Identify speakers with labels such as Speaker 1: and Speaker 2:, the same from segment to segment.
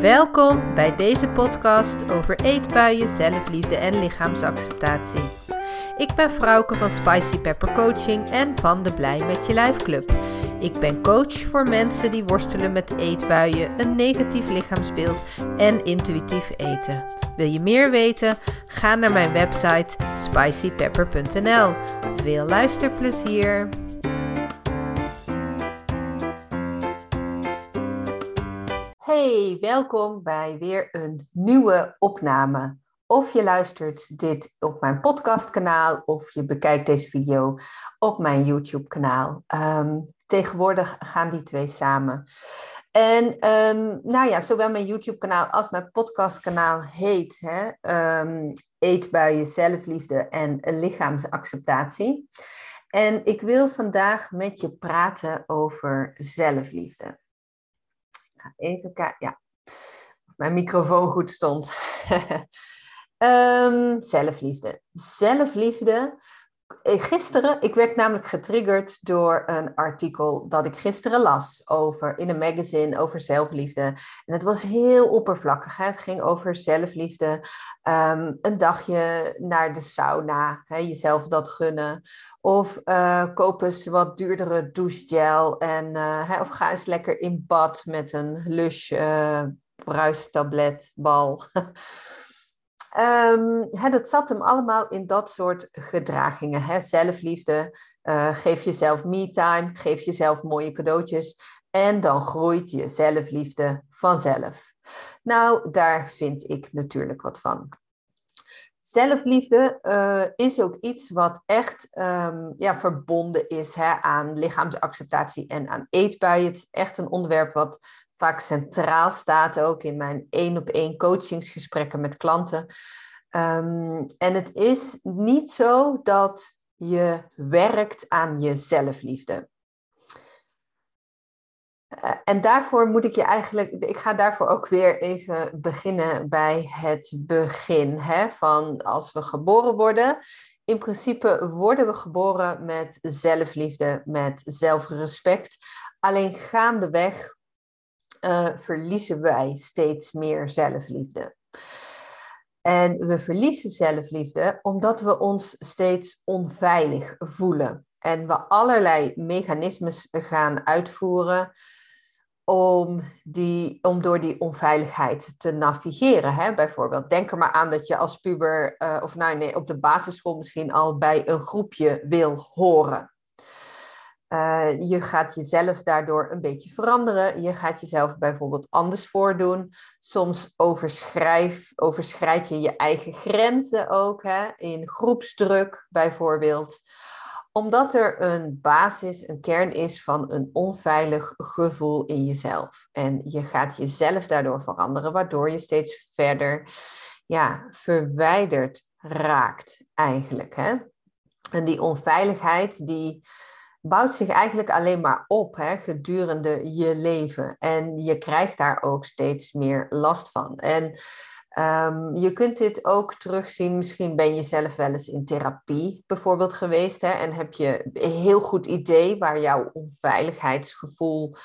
Speaker 1: Welkom bij deze podcast over eetbuien, zelfliefde en lichaamsacceptatie. Ik ben Frauke van Spicy Pepper Coaching en van de Blij met je Lijf Club. Ik ben coach voor mensen die worstelen met eetbuien, een negatief lichaamsbeeld en intuïtief eten. Wil je meer weten? Ga naar mijn website spicypepper.nl. Veel luisterplezier! Hey, welkom bij weer een nieuwe opname. Of je luistert dit op mijn podcastkanaal of je bekijkt deze video op mijn YouTube-kanaal. Ehm, tegenwoordig gaan die twee samen. En um, nou ja, zowel mijn YouTube-kanaal als mijn podcastkanaal heet hè, um, Eet bij je zelfliefde en lichaamsacceptatie. En ik wil vandaag met je praten over zelfliefde. Nou, even kijken, ja, of mijn microfoon goed stond. um, zelfliefde. Zelfliefde. Eh, gisteren, ik werd namelijk getriggerd door een artikel dat ik gisteren las over, in een magazine over zelfliefde. En het was heel oppervlakkig. Hè? Het ging over zelfliefde, um, een dagje naar de sauna, hè? jezelf dat gunnen. Of uh, koop eens wat duurdere douchegel. En, hè, of ga eens lekker in bad met een lush uh, bruistabletbal. um, hè, dat zat hem allemaal in dat soort gedragingen. Hè? Zelfliefde, geef jezelf me-time, geef jezelf mooie cadeautjes. En dan groeit je zelfliefde vanzelf. Nou, daar vind ik natuurlijk wat van. Zelfliefde uh, is ook iets wat echt um, ja, verbonden is hè, aan lichaamsacceptatie en aan eetbuien. Het is echt een onderwerp wat vaak centraal staat, ook in mijn één op één coachingsgesprekken met klanten. Um, en het is niet zo dat je werkt aan je zelfliefde. Uh, en daarvoor moet ik je eigenlijk, ik ga daarvoor ook weer even beginnen bij het begin. Hè, van als we geboren worden. In principe worden we geboren met zelfliefde, met zelfrespect. Alleen gaandeweg uh, verliezen wij steeds meer zelfliefde. En we verliezen zelfliefde omdat we ons steeds onveilig voelen. En we allerlei mechanismes gaan uitvoeren om, die, om door die onveiligheid te navigeren. Hè? Bijvoorbeeld, denk er maar aan dat je als puber, uh, of nou nee, op de basisschool misschien al bij een groepje wil horen. Uh, je gaat jezelf daardoor een beetje veranderen. Je gaat jezelf bijvoorbeeld anders voordoen. Soms overschrijf, overschrijd je je eigen grenzen ook, hè? in groepsdruk bijvoorbeeld omdat er een basis, een kern is van een onveilig gevoel in jezelf. En je gaat jezelf daardoor veranderen, waardoor je steeds verder ja, verwijderd raakt eigenlijk. Hè? En die onveiligheid die bouwt zich eigenlijk alleen maar op hè, gedurende je leven. En je krijgt daar ook steeds meer last van. En Um, je kunt dit ook terugzien, misschien ben je zelf wel eens in therapie bijvoorbeeld geweest hè, en heb je een heel goed idee waar jouw onveiligheidsgevoel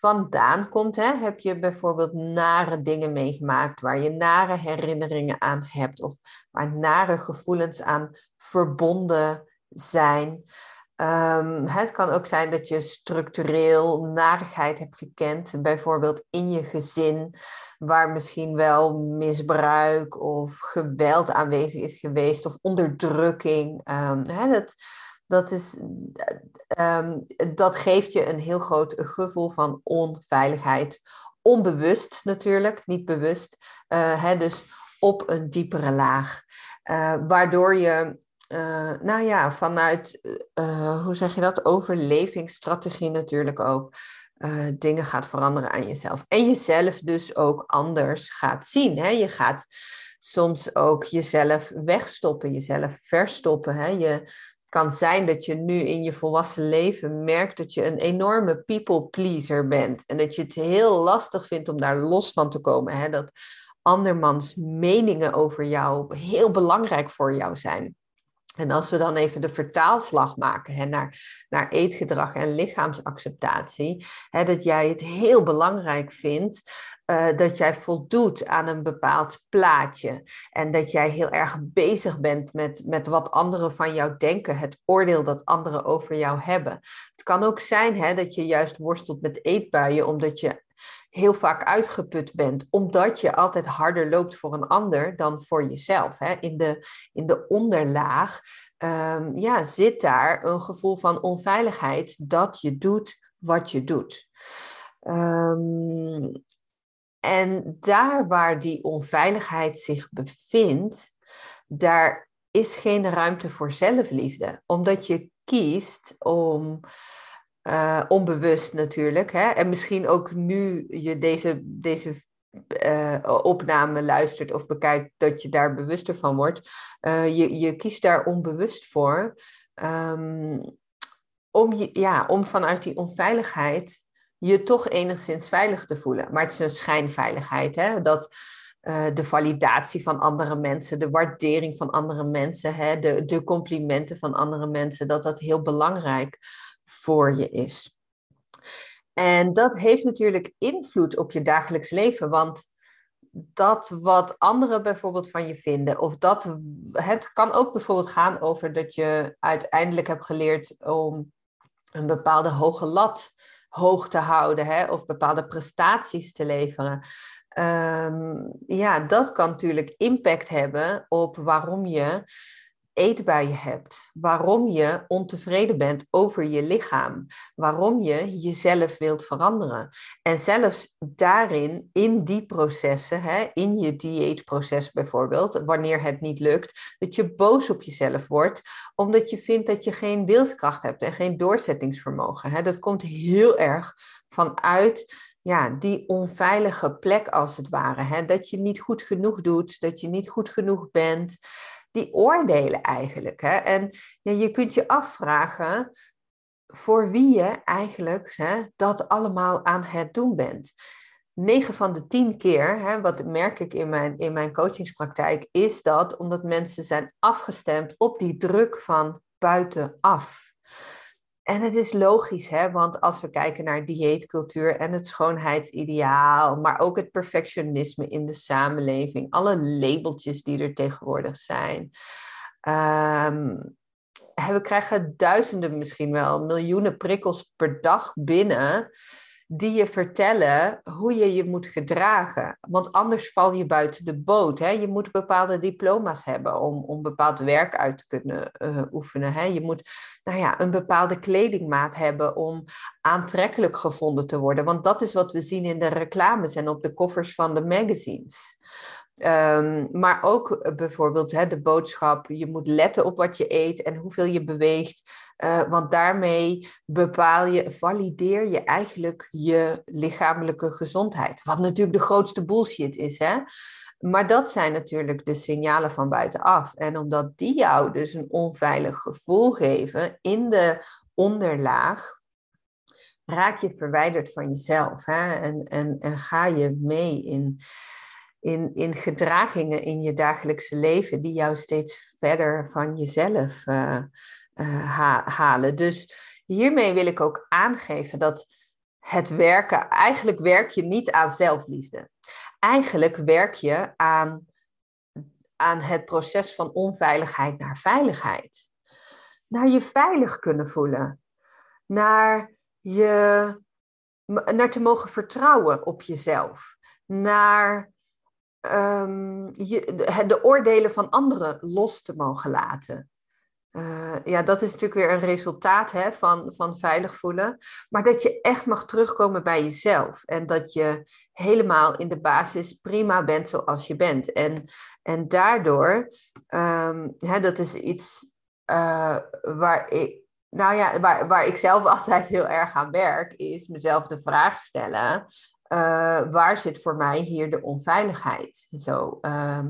Speaker 1: vandaan komt. Hè? Heb je bijvoorbeeld nare dingen meegemaakt waar je nare herinneringen aan hebt of waar nare gevoelens aan verbonden zijn. Um, het kan ook zijn dat je structureel narigheid hebt gekend, bijvoorbeeld in je gezin, waar misschien wel misbruik of geweld aanwezig is geweest of onderdrukking. Um, dat, dat, is, um, dat geeft je een heel groot gevoel van onveiligheid. Onbewust natuurlijk, niet bewust. Uh, dus op een diepere laag. Uh, waardoor je uh, nou ja, vanuit, uh, hoe zeg je dat, overlevingsstrategie natuurlijk ook, dingen gaat veranderen aan jezelf. En jezelf dus ook anders gaat zien. Hè? Je gaat soms ook jezelf wegstoppen, jezelf verstoppen. Hè? Je kan zijn dat je nu in je volwassen leven merkt dat je een enorme people pleaser bent. En dat je het heel lastig vindt om daar los van te komen. Hè? Dat andermans meningen over jou heel belangrijk voor jou zijn. En als we dan even de vertaalslag maken hè, naar, naar eetgedrag en lichaamsacceptatie, hè, dat jij het heel belangrijk vindt uh, dat jij voldoet aan een bepaald plaatje. En dat jij heel erg bezig bent met, met wat anderen van jou denken, het oordeel dat anderen over jou hebben. Het kan ook zijn hè, dat je juist worstelt met eetbuien omdat je heel vaak uitgeput bent, omdat je altijd harder loopt voor een ander dan voor jezelf. Hè? In, de, in de onderlaag um, ja, zit daar een gevoel van onveiligheid dat je doet wat je doet. Um, en daar waar die onveiligheid zich bevindt, daar is geen ruimte voor zelfliefde, omdat je kiest om uh, onbewust natuurlijk. Hè? En misschien ook nu je deze, deze uh, opname luistert of bekijkt, dat je daar bewuster van wordt. Uh, je, je kiest daar onbewust voor. Um, om, je, ja, om vanuit die onveiligheid je toch enigszins veilig te voelen. Maar het is een schijnveiligheid. Hè? Dat de validatie van andere mensen, de waardering van andere mensen, hè? De, de complimenten van andere mensen, dat dat heel belangrijk voor je is. En dat heeft natuurlijk invloed op je dagelijks leven, want dat wat anderen bijvoorbeeld van je vinden, of dat het kan ook bijvoorbeeld gaan over dat je uiteindelijk hebt geleerd om een bepaalde hoge lat hoog te houden, hè, of bepaalde prestaties te leveren. Um, ja, dat kan natuurlijk impact hebben op waarom je eetbuien hebt, waarom je ontevreden bent over je lichaam, waarom je jezelf wilt veranderen. En zelfs daarin, in die processen, hè, in je dieetproces bijvoorbeeld, wanneer het niet lukt, dat je boos op jezelf wordt, omdat je vindt dat je geen wilskracht hebt en geen doorzettingsvermogen. Hè. Dat komt heel erg vanuit ja, die onveilige plek als het ware. Hè? Dat je niet goed genoeg doet, dat je niet goed genoeg bent die oordelen eigenlijk. Hè? En ja, je kunt je afvragen voor wie je eigenlijk hè, dat allemaal aan het doen bent. 9 van de 10 keer, hè, wat merk ik in mijn, in mijn coachingspraktijk, is dat omdat mensen zijn afgestemd op die druk van buitenaf. En het is logisch, hè? want als we kijken naar dieetcultuur en het schoonheidsideaal, maar ook het perfectionisme in de samenleving, alle labeltjes die er tegenwoordig zijn. Um, we krijgen duizenden, misschien wel miljoenen prikkels per dag binnen die je vertellen hoe je je moet gedragen. Want anders val je buiten de boot. Hè? Je moet bepaalde diploma's hebben om, om bepaald werk uit te kunnen uh, oefenen. Hè? Je moet nou ja, een bepaalde kledingmaat hebben om aantrekkelijk gevonden te worden. Want dat is wat we zien in de reclames en op de covers van de magazines. Um, maar ook uh, bijvoorbeeld hè, de boodschap, je moet letten op wat je eet en hoeveel je beweegt. Uh, want daarmee bepaal je, valideer je eigenlijk je lichamelijke gezondheid. Wat natuurlijk de grootste bullshit is. Hè? Maar dat zijn natuurlijk de signalen van buitenaf. En omdat die jou dus een onveilig gevoel geven in de onderlaag, raak je verwijderd van jezelf. Hè? En, en, en ga je mee in in, in gedragingen in je dagelijkse leven die jou steeds verder van jezelf uh, uh, halen. Dus hiermee wil ik ook aangeven dat het werken, eigenlijk werk je niet aan zelfliefde. Eigenlijk werk je aan, aan het proces van onveiligheid naar veiligheid. Naar je veilig kunnen voelen. Naar, je, naar te mogen vertrouwen op jezelf. Naar um, je, de, de, oordelen van anderen los te mogen laten. Uh, ja, dat is natuurlijk weer een resultaat hè, van, van veilig voelen. Maar dat je echt mag terugkomen bij jezelf. En dat je helemaal in de basis prima bent zoals je bent. En, en daardoor, um, hè, dat is iets uh, waar ik. Nou ja, waar, waar ik zelf altijd heel erg aan werk, is mezelf de vraag stellen: uh, waar zit voor mij hier de onveiligheid? Zo, uh,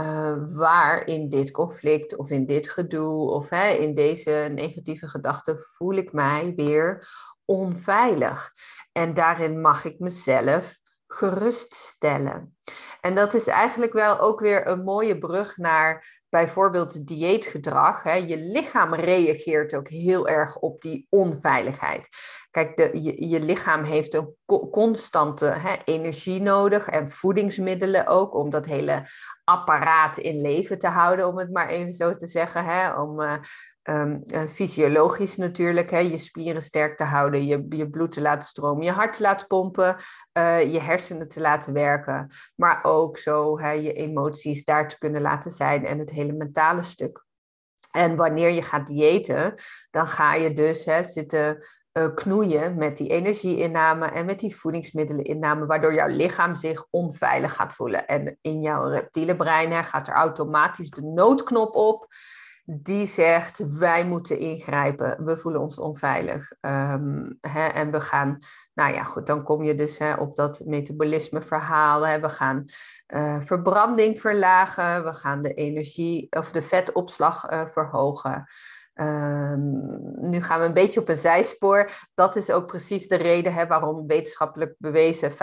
Speaker 1: uh, waar in dit conflict of in dit gedoe of hè, in deze negatieve gedachten voel ik mij weer onveilig? En daarin mag ik mezelf geruststellen. En dat is eigenlijk wel ook weer een mooie brug naar bijvoorbeeld dieetgedrag, hè, je lichaam reageert ook heel erg op die onveiligheid. Kijk, je, je lichaam heeft een constante hè, energie nodig en voedingsmiddelen ook om dat hele apparaat in leven te houden, om het maar even zo te zeggen. Hè, om uh, um, fysiologisch natuurlijk, hè, je spieren sterk te houden, je, je bloed te laten stromen, je hart te laten pompen, uh, je hersenen te laten werken, maar ook zo hè, je emoties daar te kunnen laten zijn en het hele mentale stuk. En wanneer je gaat diëten, dan ga je dus hè, zitten uh, knoeien met die energieinname en met die voedingsmiddeleninname, waardoor jouw lichaam zich onveilig gaat voelen. En in jouw reptiele brein gaat er automatisch de noodknop op die zegt wij moeten ingrijpen, we voelen ons onveilig. Ehm, hè, en we gaan, nou ja goed, dan kom je dus hè, op dat metabolisme verhaal. Hè, we gaan uh, verbranding verlagen, we gaan de energie of de vetopslag uh, verhogen. Um, nu gaan we een beetje op een zijspoor. Dat is ook precies de reden hè, waarom wetenschappelijk bewezen 95%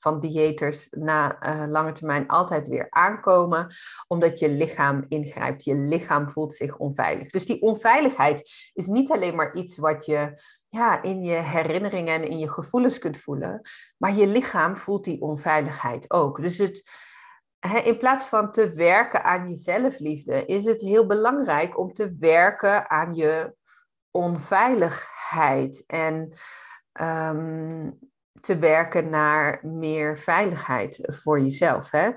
Speaker 1: van diëters na uh, lange termijn altijd weer aankomen. Omdat je lichaam ingrijpt. Je lichaam voelt zich onveilig. Dus die onveiligheid is niet alleen maar iets wat je ja, in je herinneringen en in je gevoelens kunt voelen. Maar je lichaam voelt die onveiligheid ook. Dus het in plaats van te werken aan je zelfliefde, is het heel belangrijk om te werken aan je onveiligheid en ehm, te werken naar meer veiligheid voor jezelf. Hè?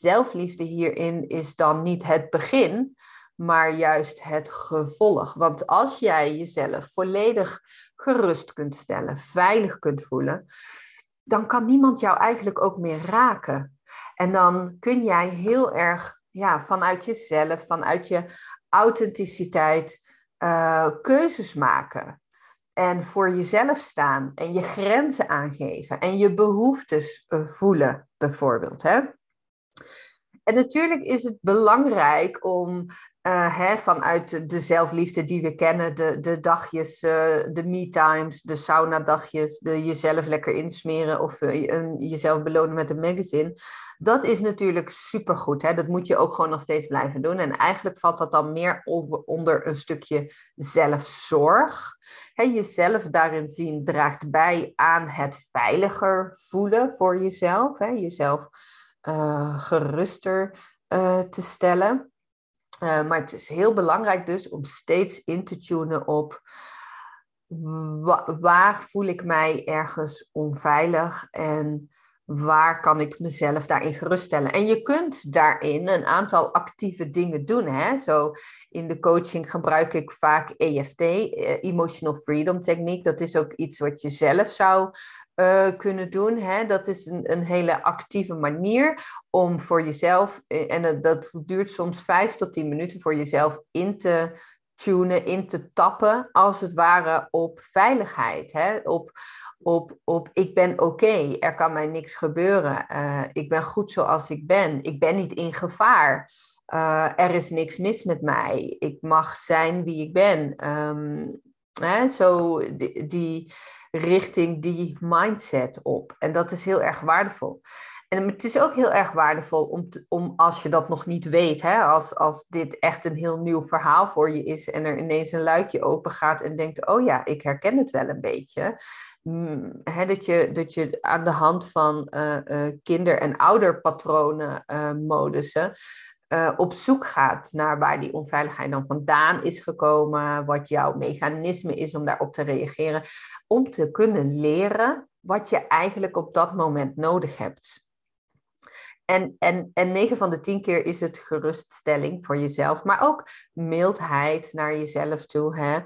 Speaker 1: Zelfliefde hierin is dan niet het begin, maar juist het gevolg. Want als jij jezelf volledig gerust kunt stellen, veilig kunt voelen, dan kan niemand jou eigenlijk ook meer raken. En dan kun jij heel erg ja, vanuit jezelf, vanuit je authenticiteit uh, keuzes maken. En voor jezelf staan en je grenzen aangeven en je behoeftes uh, voelen, bijvoorbeeld. Hè? En natuurlijk is het belangrijk om hè, vanuit de zelfliefde die we kennen, de, de dagjes, uh, de me-times, de sauna-dagjes, de jezelf lekker insmeren of uh, jezelf belonen met een magazine. Dat is natuurlijk supergoed. Hè? Dat moet je ook gewoon nog steeds blijven doen. En eigenlijk valt dat dan meer onder een stukje zelfzorg. Hè, jezelf daarin zien draagt bij aan het veiliger voelen voor jezelf. Hè? Jezelf geruster te stellen. Uh, maar het is heel belangrijk dus om steeds in te tunen op waar voel ik mij ergens onveilig? En waar kan ik mezelf daarin geruststellen. En je kunt daarin een aantal actieve dingen doen. Hè? Zo in de coaching gebruik ik vaak EFT, eh, Emotional Freedom Techniek. Dat is ook iets wat je zelf zou uh, kunnen doen. Hè? Dat is een, een hele actieve manier om voor jezelf, eh, en dat duurt soms vijf tot tien minuten, voor jezelf in te tunen, in te tappen, als het ware op veiligheid. Hè? Op, op, op ik ben oké, er kan mij niks gebeuren, uh, ik ben goed zoals ik ben, ik ben niet in gevaar. Uh, er is niks mis met mij. Ik mag zijn wie ik ben. Um, hè, zo die, die, richting die mindset op. En dat is heel erg waardevol. En het is ook heel erg waardevol om, om als je dat nog niet weet, hè, als, als dit echt een heel nieuw verhaal voor je is en er ineens een luikje open gaat en denkt, oh ja, ik herken het wel een beetje. Mm, dat, je, dat je aan de hand van uh, uh, kinder- en ouderpatronen uh, modussen op zoek gaat naar waar die onveiligheid dan vandaan is gekomen, wat jouw mechanisme is om daarop te reageren, om te kunnen leren wat je eigenlijk op dat moment nodig hebt. En, en, en 9 van de 10 keer is het geruststelling voor jezelf, maar ook mildheid naar jezelf toe. Hè?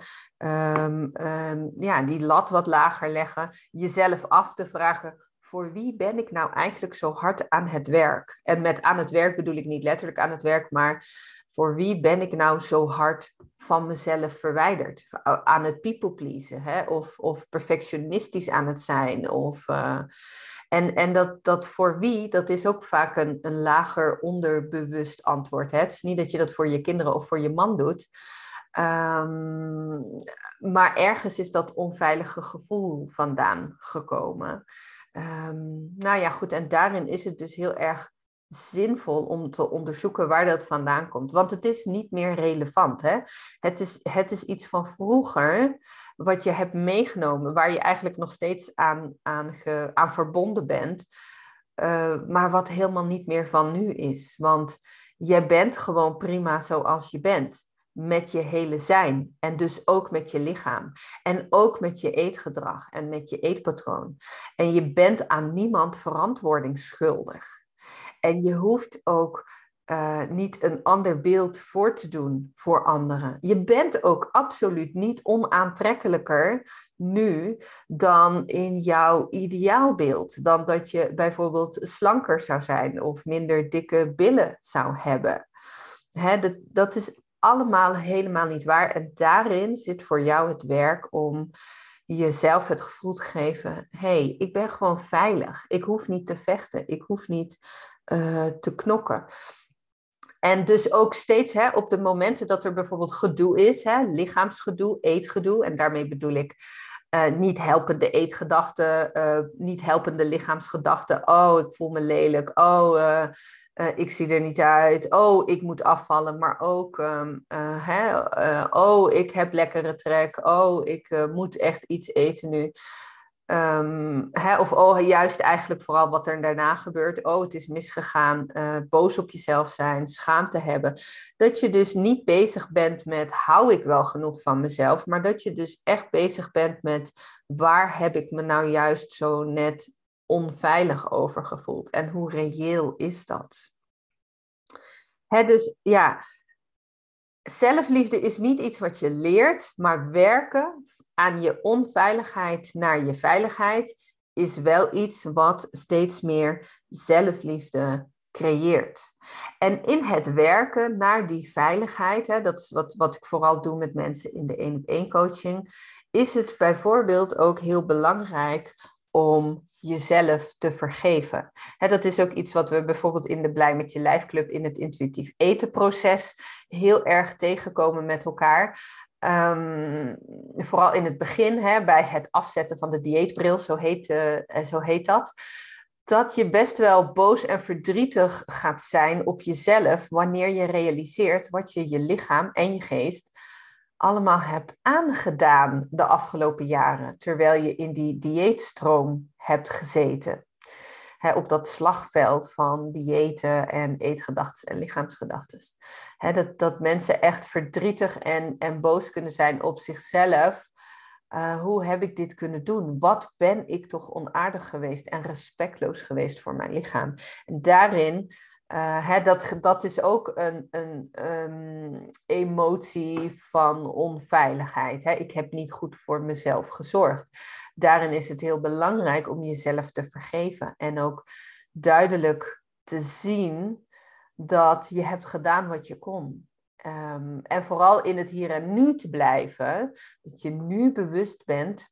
Speaker 1: Um, um, ja, die lat wat lager leggen, jezelf af te vragen: voor wie ben ik nou eigenlijk zo hard aan het werk? En met aan het werk bedoel ik niet letterlijk aan het werk, maar voor wie ben ik nou zo hard van mezelf verwijderd? Aan het people pleasen, hè? Of, of perfectionistisch aan het zijn. Of, uh, en en dat, dat voor wie, dat is ook vaak een, een lager onderbewust antwoord. Hè? Het is niet dat je dat voor je kinderen of voor je man doet. Um, maar ergens is dat onveilige gevoel vandaan gekomen. Um, nou ja, goed, en daarin is het dus heel erg zinvol om te onderzoeken waar dat vandaan komt. Want het is niet meer relevant. Hè? Het, is, het is iets van vroeger wat je hebt meegenomen, waar je eigenlijk nog steeds aan, aan, verbonden bent. Uh, maar wat helemaal niet meer van nu is. Want jij bent gewoon prima zoals je bent. Met je hele zijn. En dus ook met je lichaam. En ook met je eetgedrag en met je eetpatroon. En je bent aan niemand verantwoording schuldig. En je hoeft ook uh, niet een ander beeld voor te doen voor anderen. Je bent ook absoluut niet onaantrekkelijker nu dan in jouw ideaalbeeld. Dan dat je bijvoorbeeld slanker zou zijn of minder dikke billen zou hebben. Hè, dat, dat is allemaal helemaal niet waar. En daarin zit voor jou het werk om jezelf het gevoel te geven: hé, hey, ik ben gewoon veilig. Ik hoef niet te vechten. Ik hoef niet uh, te knokken. En dus ook steeds hè, op de momenten dat er bijvoorbeeld gedoe is, hè, lichaamsgedoe, eetgedoe, en daarmee bedoel ik uh, niet helpende eetgedachten, uh, niet helpende lichaamsgedachten. Oh, ik voel me lelijk. Oh, ik zie er niet uit. Oh, ik moet afvallen. Maar ook, um, oh, ik heb lekkere trek. Oh, ik moet echt iets eten nu. Um, of oh, juist eigenlijk vooral wat er daarna gebeurt. Oh, het is misgegaan. Uh, boos op jezelf zijn, schaamte hebben. Dat je dus niet bezig bent met hou ik wel genoeg van mezelf. Maar dat je dus echt bezig bent met waar heb ik me nou juist zo net onveilig over gevoeld. En hoe reëel is dat? Hè, dus ja, zelfliefde is niet iets wat je leert, maar werken aan je onveiligheid naar je veiligheid is wel iets wat steeds meer zelfliefde creëert. En in het werken naar die veiligheid, hè, dat is wat, wat ik vooral doe met mensen in de één op één coaching, is het bijvoorbeeld ook heel belangrijk om jezelf te vergeven. dat is ook iets wat we bijvoorbeeld in de Blij met je lijfclub in het intuïtief etenproces heel erg tegenkomen met elkaar. Um, vooral in het begin, bij het afzetten van de dieetbril, zo heet, uh, zo heet dat. Dat je best wel boos en verdrietig gaat zijn op jezelf wanneer je realiseert wat je je lichaam en je geest allemaal hebt aangedaan de afgelopen jaren, terwijl je in die dieetstroom hebt gezeten. op dat slagveld van diëten en eetgedachten en lichaamsgedachten. dat, dat mensen echt verdrietig en, en boos kunnen zijn op zichzelf. Uh, hoe heb ik dit kunnen doen? Wat ben ik toch onaardig geweest en respectloos geweest voor mijn lichaam? En daarin hè, dat, dat is ook een, een um, emotie van onveiligheid. Hè? Ik heb niet goed voor mezelf gezorgd. Daarin is het heel belangrijk om jezelf te vergeven en ook duidelijk te zien dat je hebt gedaan wat je kon. Um, en vooral in het hier en nu te blijven, dat je nu bewust bent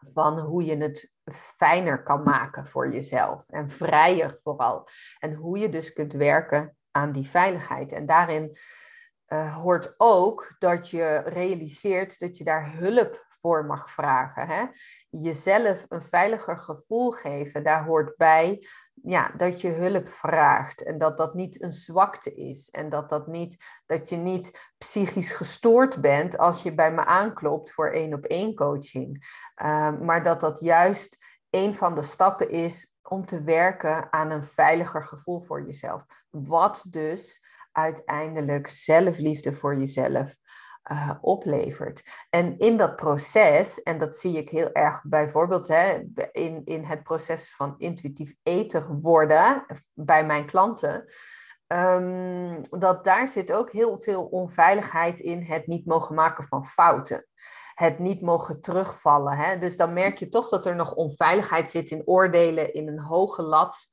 Speaker 1: van hoe je het fijner kan maken voor jezelf en vrijer vooral. En hoe je dus kunt werken aan die veiligheid. En daarin uh, hoort ook dat je realiseert dat je daar hulp voor mag vragen. Hè? Jezelf een veiliger gevoel geven, daar hoort bij ja, dat je hulp vraagt. En dat dat niet een zwakte is. En dat, dat, niet, dat je niet psychisch gestoord bent als je bij me aanklopt voor één op één coaching. Uh, maar dat dat juist een van de stappen is om te werken aan een veiliger gevoel voor jezelf. Wat dus uiteindelijk zelfliefde voor jezelf uh, oplevert. En in dat proces, en dat zie ik heel erg bijvoorbeeld hè, in, in het proces van intuïtief eten worden bij mijn klanten. Um, dat daar zit ook heel veel onveiligheid in het niet mogen maken van fouten. Het niet mogen terugvallen. Hè? Dus dan merk je toch dat er nog onveiligheid zit in oordelen, in een hoge lat.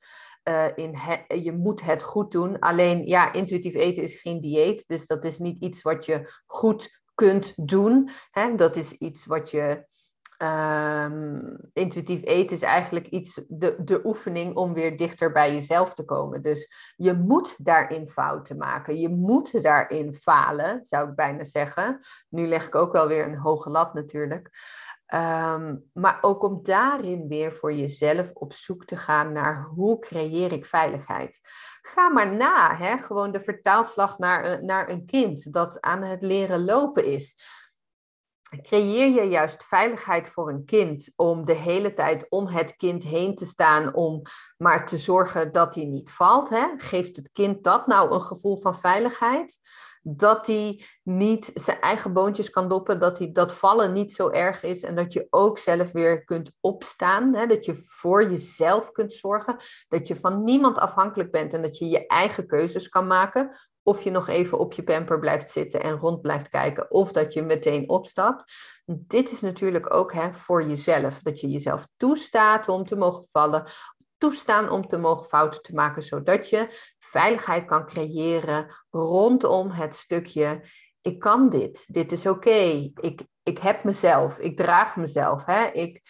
Speaker 1: Uh, in je moet het goed doen. Alleen ja, intuïtief eten is geen dieet. Dus dat is niet iets wat je goed kunt doen. Hè? Dat is iets wat je. Um, intuïtief eten is eigenlijk iets, de, de oefening om weer dichter bij jezelf te komen. Dus je moet daarin fouten maken. Je moet daarin falen, zou ik bijna zeggen. Nu leg ik ook wel weer een hoge lat natuurlijk. Ehm, maar ook om daarin weer voor jezelf op zoek te gaan naar hoe creëer ik veiligheid. Ga maar na, hè? gewoon de vertaalslag naar, naar een kind dat aan het leren lopen is. Creëer je juist veiligheid voor een kind om de hele tijd om het kind heen te staan, om maar te zorgen dat hij niet valt? Hè? Geeft het kind dat nou een gevoel van veiligheid? dat hij niet zijn eigen boontjes kan doppen, dat, hij, dat vallen niet zo erg is en dat je ook zelf weer kunt opstaan, hè? dat je voor jezelf kunt zorgen, dat je van niemand afhankelijk bent en dat je je eigen keuzes kan maken, of je nog even op je pamper blijft zitten en rond blijft kijken, of dat je meteen opstapt. Dit is natuurlijk ook hè, voor jezelf, dat je jezelf toestaat om te mogen vallen, toestaan om te mogen fouten te maken, zodat je veiligheid kan creëren rondom het stukje. Ik kan dit, dit is oké, ik, ik heb mezelf, ik draag mezelf, hè? Ik,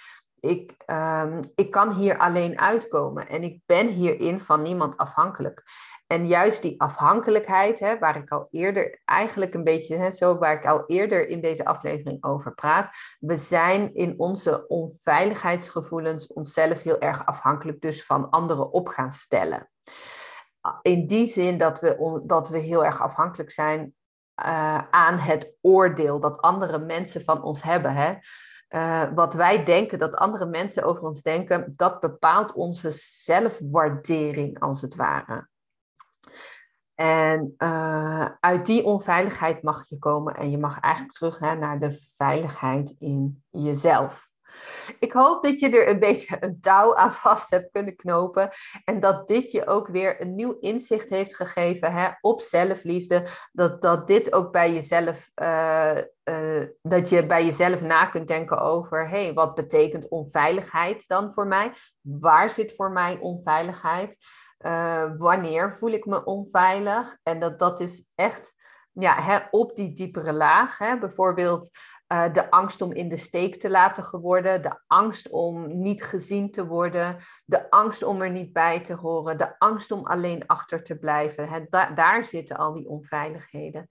Speaker 1: ik, um, ik kan hier alleen uitkomen en ik ben hierin van niemand afhankelijk. En juist die afhankelijkheid, hè, waar ik al eerder eigenlijk een beetje, hè, zo waar ik al eerder in deze aflevering over praat, we zijn in onze onveiligheidsgevoelens onszelf heel erg afhankelijk dus van anderen op gaan stellen. In die zin dat we, dat we heel erg afhankelijk zijn uh, aan het oordeel dat andere mensen van ons hebben. Hè? Uh, wat wij denken, dat andere mensen over ons denken, dat bepaalt onze zelfwaardering als het ware. En uh, uit die onveiligheid mag je komen en je mag eigenlijk terug hè, naar de veiligheid in jezelf. Ik hoop dat je er een beetje een touw aan vast hebt kunnen knopen. En dat dit je ook weer een nieuw inzicht heeft gegeven hè, op zelfliefde. Dat, dat dit ook bij jezelf, uh, uh, dat je bij jezelf na kunt denken over, hé, wat betekent onveiligheid dan voor mij? Waar zit voor mij onveiligheid? Uh, wanneer voel ik me onveilig? En dat, dat is echt ja, hè, op die diepere laag. Hè. Bijvoorbeeld uh, de angst om in de steek te laten worden, de angst om niet gezien te worden, de angst om er niet bij te horen, de angst om alleen achter te blijven. Daar zitten al die onveiligheden.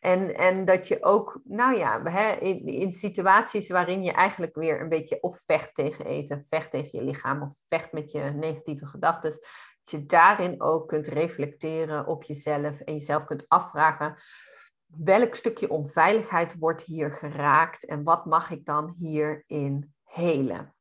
Speaker 1: En, en dat je ook, nou ja, in, in situaties waarin je eigenlijk weer een beetje of vecht tegen eten, vecht tegen je lichaam of vecht met je negatieve gedachten dat je daarin ook kunt reflecteren op jezelf en jezelf kunt afvragen welk stukje onveiligheid wordt hier geraakt en wat mag ik dan hierin helen.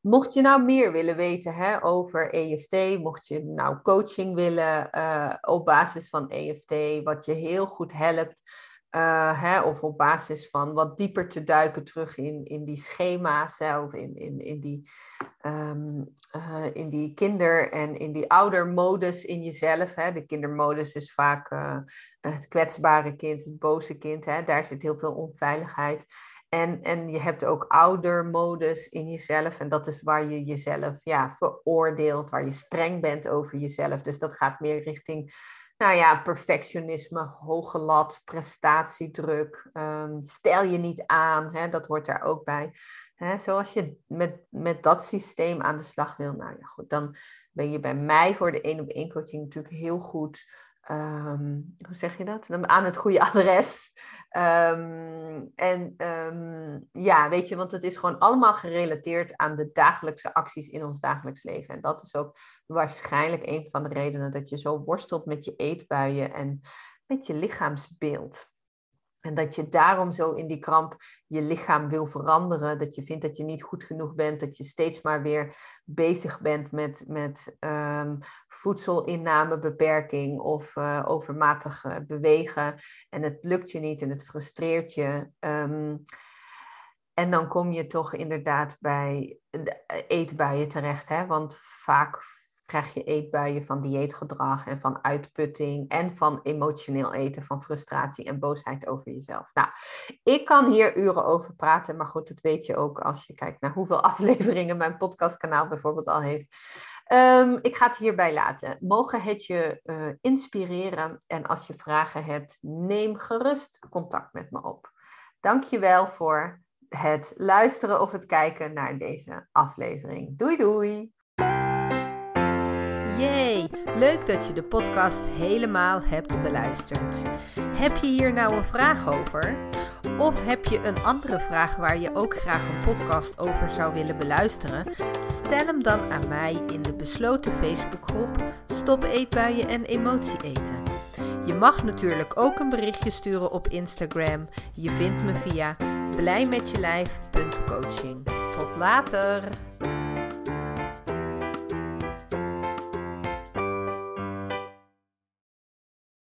Speaker 1: Mocht je nou meer willen weten hè, over EFT, mocht je nou coaching willen uh, op basis van EFT, wat je heel goed helpt, uh, hè, of op basis van wat dieper te duiken terug in, in die schema's hè, of in, in, in, die, um, uh, in die kinder- en in die oudermodus in jezelf. Hè. De kindermodus is vaak uh, het kwetsbare kind, het boze kind. Hè. Daar zit heel veel onveiligheid. En, en je hebt ook oudermodus in jezelf. En dat is waar je jezelf ja, veroordeelt, waar je streng bent over jezelf. Dus dat gaat meer richting nou ja, perfectionisme, hoge lat, prestatiedruk, um, stel je niet aan, hè, dat hoort daar ook bij. Hè, zoals je met, met dat systeem aan de slag wil, nou ja, goed, dan ben je bij mij voor de één op één coaching natuurlijk heel goed Um, hoe zeg je dat? Aan het goede adres. Um, en um, ja, weet je, want het is gewoon allemaal gerelateerd aan de dagelijkse acties in ons dagelijks leven. En dat is ook waarschijnlijk een van de redenen dat je zo worstelt met je eetbuien en met je lichaamsbeeld. En dat je daarom zo in die kramp je lichaam wil veranderen. Dat je vindt dat je niet goed genoeg bent. Dat je steeds maar weer bezig bent met, met um, voedselinnamebeperking of uh, overmatig uh, bewegen. En het lukt je niet en het frustreert je. Um, en dan kom je toch inderdaad bij de eetbuien terecht. Hè? Want vaak krijg je eetbuien van dieetgedrag en van uitputting en van emotioneel eten, van frustratie en boosheid over jezelf. Nou, ik kan hier uren over praten, maar goed, dat weet je ook als je kijkt naar hoeveel afleveringen mijn podcastkanaal bijvoorbeeld al heeft. Um, ik ga het hierbij laten. Mogen het je uh, inspireren en als je vragen hebt, neem gerust contact met me op. Dank je wel voor het luisteren of het kijken naar deze aflevering. Doei doei! Yay! Leuk dat je de podcast helemaal hebt beluisterd. Heb je hier nou een vraag over? Of heb je een andere vraag waar je ook graag een podcast over zou willen beluisteren? Stel hem dan aan mij in de besloten Facebookgroep Stop Eetbuien en Emotie Eten. Je mag natuurlijk ook een berichtje sturen op Instagram. Je vindt me via blijmetjelijf.coaching. Tot later!